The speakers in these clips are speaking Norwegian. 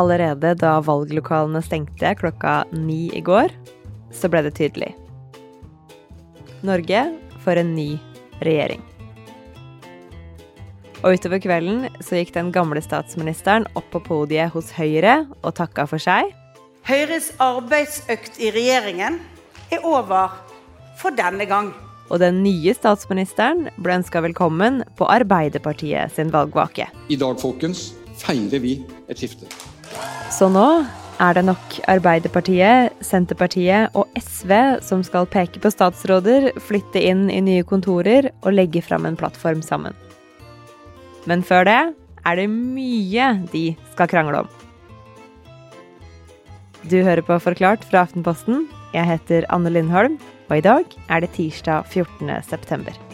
allerede da valglokalene stengte klokka ni i går, så ble det tydelig. Norge får en ny regjering. Og utover kvelden så gikk den gamle statsministeren opp på podiet hos Høyre og takka for seg. Høyres arbeidsøkt i regjeringen er over for denne gang. Og den nye statsministeren ble ønska velkommen på Arbeiderpartiet sin valgvake. I dag, folkens, feirer vi et skifte. Så nå er det nok Arbeiderpartiet, Senterpartiet og SV som skal peke på statsråder, flytte inn i nye kontorer og legge fram en plattform sammen. Men før det er det mye de skal krangle om. Du hører på Forklart fra Aftenposten. Jeg heter Anne Lindholm, og i dag er det tirsdag 14. september.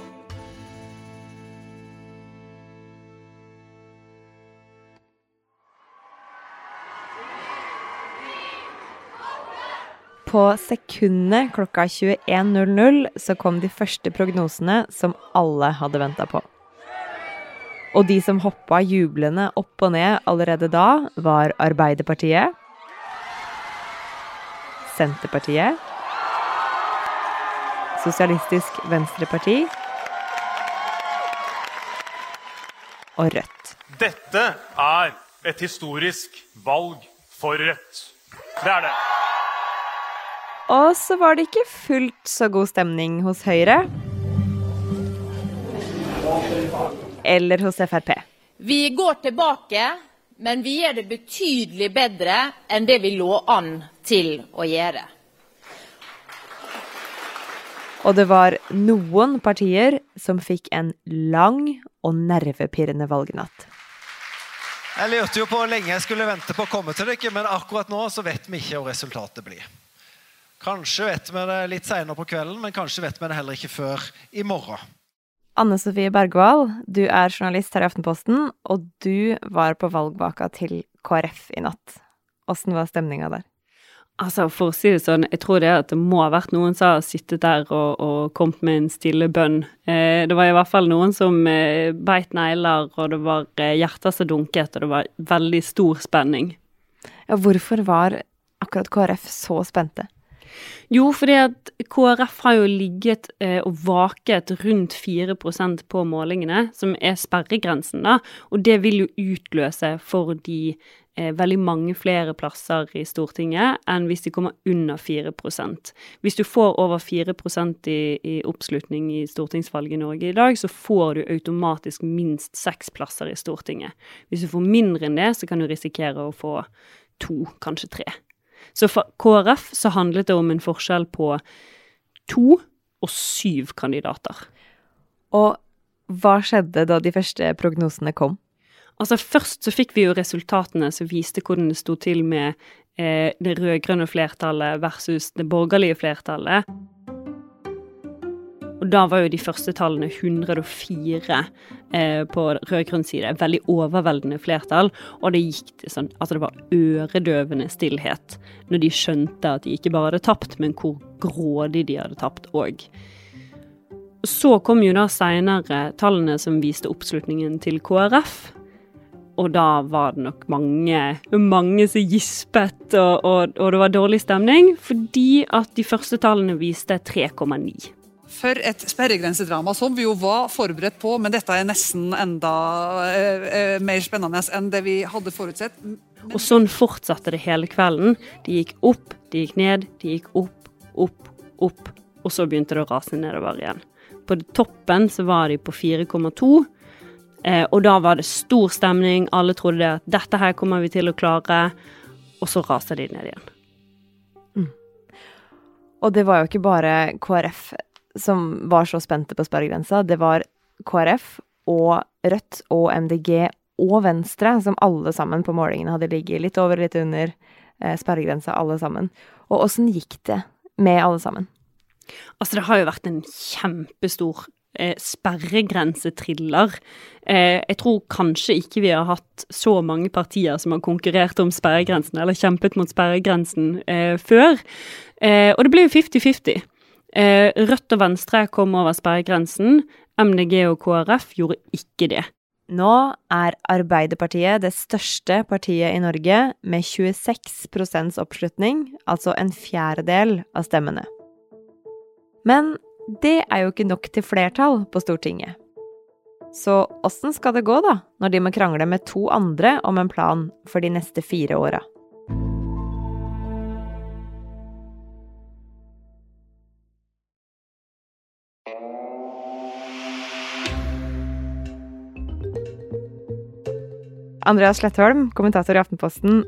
På sekundet klokka 21.00 så kom de første prognosene som alle hadde venta på. Og de som hoppa jublende opp og ned allerede da, var Arbeiderpartiet, Senterpartiet, Sosialistisk Venstreparti og Rødt. Dette er et historisk valg for Rødt. Det er det. Og så var det ikke fullt så god stemning hos Høyre. Eller hos Frp. Vi går tilbake, men vi gjør det betydelig bedre enn det vi lå an til å gjøre. Og det var noen partier som fikk en lang og nervepirrende valgnatt. Jeg lurte jo på hvor lenge jeg skulle vente på å komme til dere, men akkurat nå så vet vi ikke hva resultatet blir. Kanskje vet vi det litt seinere på kvelden, men kanskje vet vi det heller ikke før i morgen. Anne Sofie Bergwall, du er journalist her i Aftenposten, og du var på valgvaka til KrF i natt. Åssen var stemninga der? Altså, For å si det sånn, jeg tror det at det må ha vært noen som har sittet der og, og kommet med en stille bønn. Eh, det var i hvert fall noen som eh, beit negler, og det var eh, hjerter som dunket, og det var veldig stor spenning. Ja, hvorfor var akkurat KrF så spente? Jo, fordi at KrF har jo ligget eh, og vaket rundt 4% på målingene, som er sperregrensen, da. Og det vil jo utløse for de eh, veldig mange flere plasser i Stortinget enn hvis de kommer under 4% Hvis du får over 4 i, i oppslutning i stortingsvalget i Norge i dag, så får du automatisk minst seks plasser i Stortinget. Hvis du får mindre enn det, så kan du risikere å få to, kanskje tre. Så for KrF så handlet det om en forskjell på to og syv kandidater. Og hva skjedde da de første prognosene kom? Altså Først så fikk vi jo resultatene som viste hvordan det sto til med eh, det rød-grønne flertallet versus det borgerlige flertallet. Og da var jo de første tallene 104 eh, på rød-grønn side. Veldig overveldende flertall. Og det gikk sånn Altså det var øredøvende stillhet når de skjønte at de ikke bare hadde tapt, men hvor grådig de hadde tapt òg. Så kom jo da seinere tallene som viste oppslutningen til KrF. Og da var det nok mange, mange som gispet, og, og, og, det var dårlig stemning, fordi at de første tallene viste 3,9. For et sperregrensedrama som vi jo var forberedt på, men dette er nesten enda eh, eh mer spennende enn det vi hadde forutsett. Men... Og sånn fortsatte det hele kvelden. De gikk opp, de gikk ned, de gikk opp, opp, opp. Og så begynte det å rase nedover igjen. På toppen så var de på 4,2. Eh, og da var det stor stemning. Alle trodde at dette her kommer vi til å klare. Og så raser de ned igjen. Mm. Og det var jo ikke bare KrF som var så spente på sperregrensa, det var KrF og Rødt og MDG og Venstre, som alle sammen på målingene hadde ligget litt over, litt under eh, sperregrensa, alle sammen. Og åssen gikk det med alle sammen? Altså, det har jo vært en kjempestor eh, sperregrensetriller. Eh, jeg tror kanskje ikke vi har hatt så mange partier som har konkurrert om sperregrensen, eller kjempet mot sperregrensen eh, før. Og det ble jo 50-50. Eh, Rødt og Venstre kom over sperregrensen. MDG og KrF gjorde ikke det. Nå er Arbeiderpartiet det største partiet i Norge, med 26% oppslutning, altså en fjerdedel av stemmene. Men det er jo ikke nok til flertall på Stortinget. Så åssen skal det gå, da, når de må krangle med to andre om en plan for de neste fire åra? Andreas Slettholm, kommentator i Aftenposten.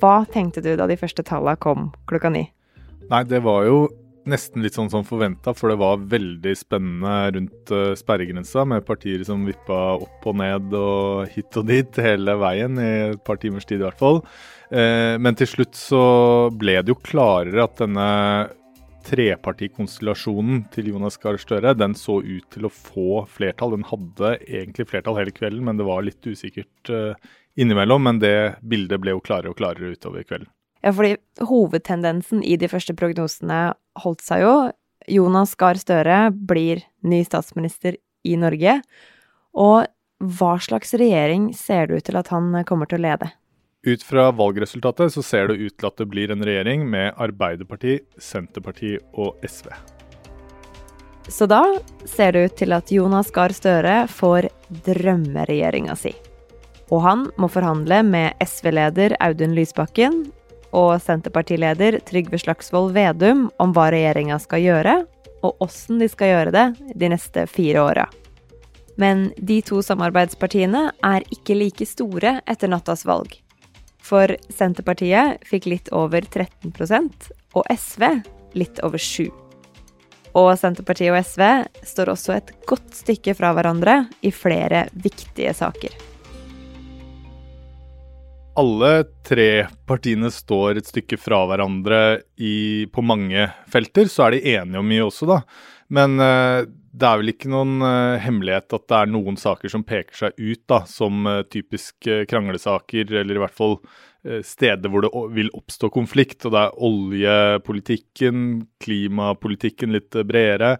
Hva tenkte du da de første tallene kom klokka ni? Nei, det var jo nesten litt sånn som forventa, for det var veldig spennende rundt uh, sperregrensa, med partier som vippa opp og ned og hit og dit hele veien, i et par timers tid i hvert fall. Uh, men til slutt så ble det jo klarere at denne trepartikonstellasjonen til Jonas Gahr Støre den så ut til å få flertall. Den hadde egentlig flertall hele kvelden, men det var litt usikkert uh, innimellom. Men det bildet ble jo klarere og klarere utover kvelden. Ja, fordi hovedtendensen i de første prognosene holdt seg jo. Jonas Gahr Støre blir ny statsminister i Norge. Og hva slags regjering ser det ut til at han kommer til å lede? Ut fra valgresultatet så ser det ut til at det blir en regjering med Arbeiderparti, Senterparti og SV. Så da ser det ut til at Jonas Gahr Støre får drømmeregjeringa si. Og han må forhandle med SV-leder Audun Lysbakken og Senterpartileder Trygve Slagsvold Vedum om hva regjeringa skal gjøre, og åssen de skal gjøre det de neste fire åra. Men de to samarbeidspartiene er ikke like store etter nattas valg. For Senterpartiet fikk litt over 13% og SV litt over 7 Og Senterpartiet og SV står også et godt stykke fra hverandre i flere viktige saker. Alle tre partiene står et stykke fra hverandre i, på mange felter. Så er de enige om mye også, da. Men uh, det er vel ikke noen uh, hemmelighet at det er noen saker som peker seg ut da, som uh, typisk kranglesaker, eller i hvert fall steder hvor det vil oppstå konflikt. Og det er oljepolitikken, klimapolitikken litt bredere,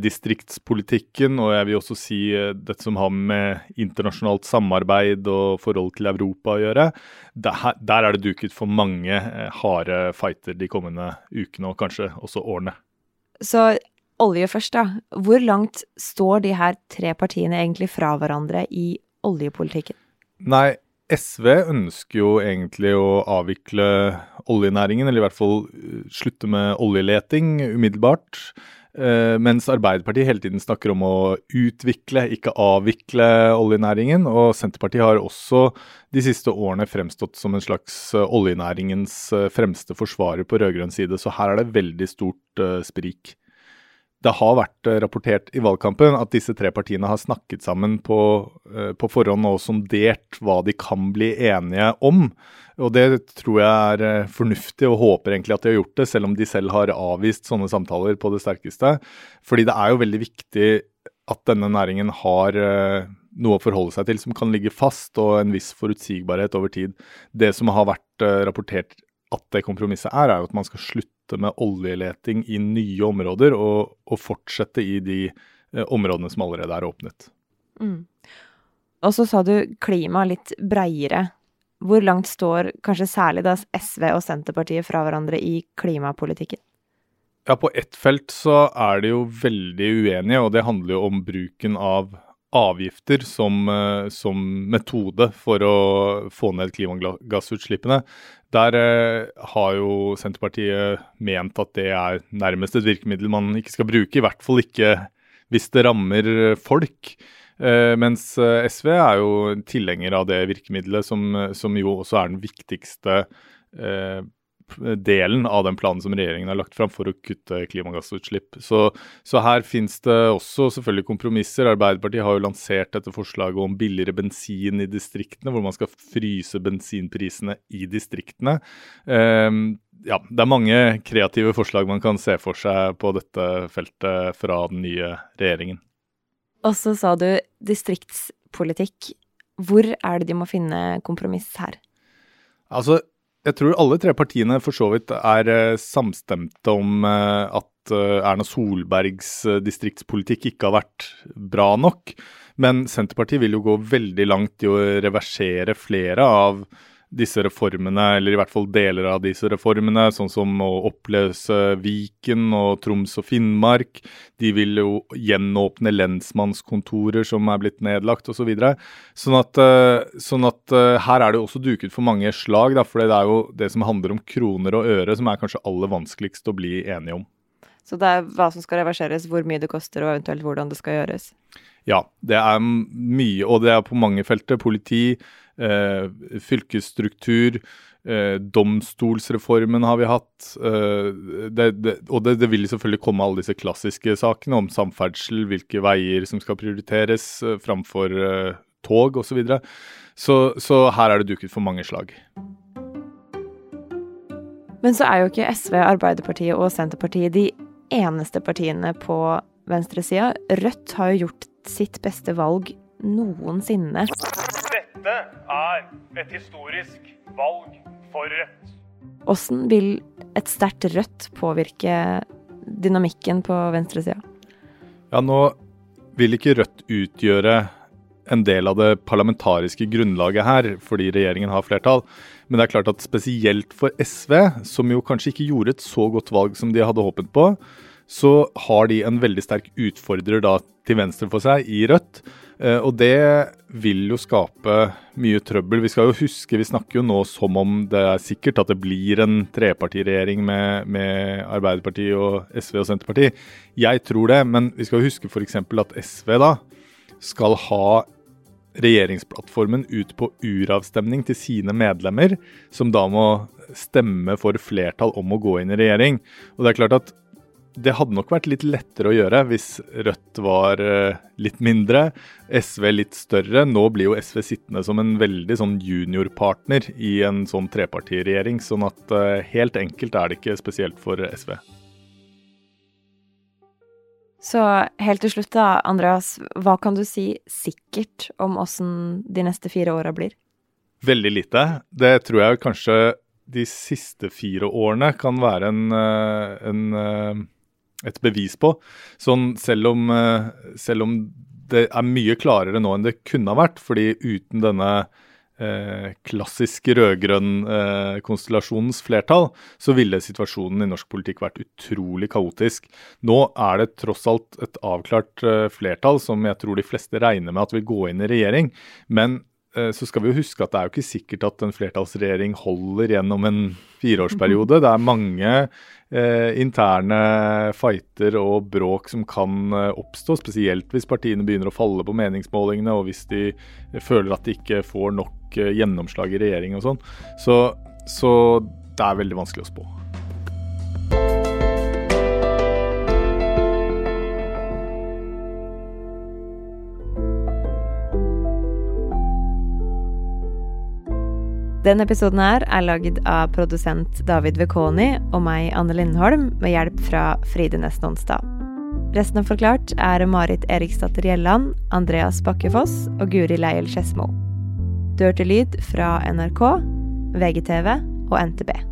distriktspolitikken, og jeg vil også si dette som har med internasjonalt samarbeid og forhold til Europa å gjøre. Der, der er det duket for mange harde fighter de kommende ukene, og kanskje også årene. Så olje først, da. Hvor langt står de her tre partiene egentlig fra hverandre i oljepolitikken? Nei, SV ønsker jo egentlig å avvikle oljenæringen, eller i hvert fall eh, slutte med oljeleting umiddelbart. Uh, mens Arbeiderpartiet hele tiden snakker om å utvikle, ikke avvikle oljenæringen. Og Senterpartiet har også de siste årene fremstått som en slags uh, oljenæringens fremste forsvarer på rød-grønn side, så her er det veldig stort sprik det har vært eh, rapportert i valgkampen at disse tre partiene har snakket sammen på, eh, på, forhånd og sondert hva de kan bli enige om. Og Det tror jeg er eh, fornuftig, og håper egentlig at de har gjort det, selv om de selv har avvist sånne samtaler på det sterkeste. Fordi det er jo veldig viktig at denne næringen har noe å forholde seg til som kan ligge fast, og en viss forutsigbarhet over tid. Det som har vært rapportert at det kompromisset er, er jo at man skal slutte slutte med oljeleting i nye områder og, og fortsette i de eh, områdene som allerede er åpnet. Mm. Og så sa du klima litt breiere. Hvor langt står kanskje særlig da SV og Senterpartiet fra hverandre i klimapolitikken? Ja, På ett felt så er de jo veldig uenige, og det handler jo om bruken av avgifter som, eh, som, metode for å få ned klimagassutslippene. Der eh, har jo Senterpartiet ment at det er nærmest et virkemiddel man ikke skal bruke. I hvert fall ikke hvis det rammer folk. Eh, mens SV er jo tilhenger av det virkemidlet, som, som jo også er den viktigste eh, delen av den planen som regjeringen har lagt fram for å kutte klimagassutslipp. Så, så her finnes det også selvfølgelig kompromisser. Arbeiderpartiet har jo lansert dette forslaget om billigere bensin i distriktene, hvor man skal fryse bensinprisene i distriktene. Um, ja, det er mange kreative forslag man kan se for seg på dette feltet fra den nye regjeringen. Og så sa du distriktspolitikk. Hvor er det de må finne kompromiss her? Altså, jeg tror alle tre partiene for så vidt er uh, samstemte om uh, at uh, Erna Solbergs distriktspolitikk ikke har vært bra nok. Men Senterpartiet vil jo gå veldig langt i å reversere flere av disse reformene, eller i hvert fall deler av disse reformene, sånn som å oppløse Viken og Troms og Finnmark. De vil jo gjenåpne lensmannskontorer som er blitt nedlagt osv. Så videre. sånn at, eh, sånn at eh, her er det jo også duket for mange slag, for det er jo det som handler om kroner og øre som er kanskje aller vanskeligst å bli enige om. Så det er hva som skal reverseres, hvor mye det koster og eventuelt hvordan det skal gjøres? Ja, det er mye, og det er på mange felter. Politi, fylkesstruktur, eh, domstolsreformen har vi hatt. Eh, det, det, og det, det, vil selvfølgelig komme alle disse klassiske sakene om samferdsel, hvilke veier som skal prioriteres eh, framfor eh, tog osv. Så, videre. så Så her er det duket for mange slag. Men så er jo ikke SV, Arbeiderpartiet og Senterpartiet de eneste partiene på venstresida. Rødt har jo gjort sitt beste valg noensinne. Dette er et historisk valg for Rødt. Åssen vil et sterkt Rødt påvirke dynamikken på venstresida? Ja, nå vil ikke Rødt utgjøre en del av det parlamentariske grunnlaget her, fordi regjeringen har flertall. Men det er klart at spesielt for SV, som jo kanskje ikke gjorde et så godt valg som de hadde håpet på, så har de en veldig sterk utfordrer da til venstre for seg i Rødt. Eh, og det vil jo skape mye trøbbel. Vi skal jo huske, vi snakker jo nå som om det er sikkert at det blir en trepartiregjering med, med Arbeiderpartiet og SV og Senterpartiet. Jeg tror det, men vi skal jo huske f.eks. at SV da skal ha regjeringsplattformen ut på uravstemning til sine medlemmer, som da må stemme for flertall om å gå inn i regjering. Og det er klart at det hadde nok vært litt lettere å gjøre hvis Rødt var uh, litt mindre, SV litt større. Nå blir jo SV sittende som en veldig sånn juniorpartner i en sånn trepartiregjering, sånn at uh, helt enkelt er det ikke spesielt for SV. Så helt til slutt, da, Andreas. Hva kan du si sikkert om åssen de neste fire åra blir? Veldig lite. Det tror jeg kanskje de siste fire årene kan være en, eh, en et bevis på. Sånn selv om, eh, selv om det er mye klarere nå enn det kunne ha vært, fordi uten denne eh, klassiske rød-grønn-konstellasjonens eh, flertall, så ville situasjonen i norsk politikk vært utrolig kaotisk. Nå er det tross alt et avklart eh, flertall som jeg tror de fleste regner med at vil gå inn i regjering. Men så skal vi jo huske at det er jo ikke sikkert at en flertallsregjering holder gjennom en fireårsperiode. Det er mange eh, interne fighter og bråk som kan eh, oppstå, spesielt hvis partiene begynner å falle på meningsmålingene, og hvis de føler at de ikke får nok eh, gjennomslag i regjering og sånn. Så, så det er veldig vanskelig å spå. Denne episoden her er lagd av produsent David Vekoni og meg, Anne Lindholm, med hjelp fra Fride Næss Nonstad. Resten av Forklart er Marit Eriksdatter Gjelland, Andreas Bakkefoss og Guri Leiel Skedsmo. Du hørte lyd fra NRK, VGTV og NTB.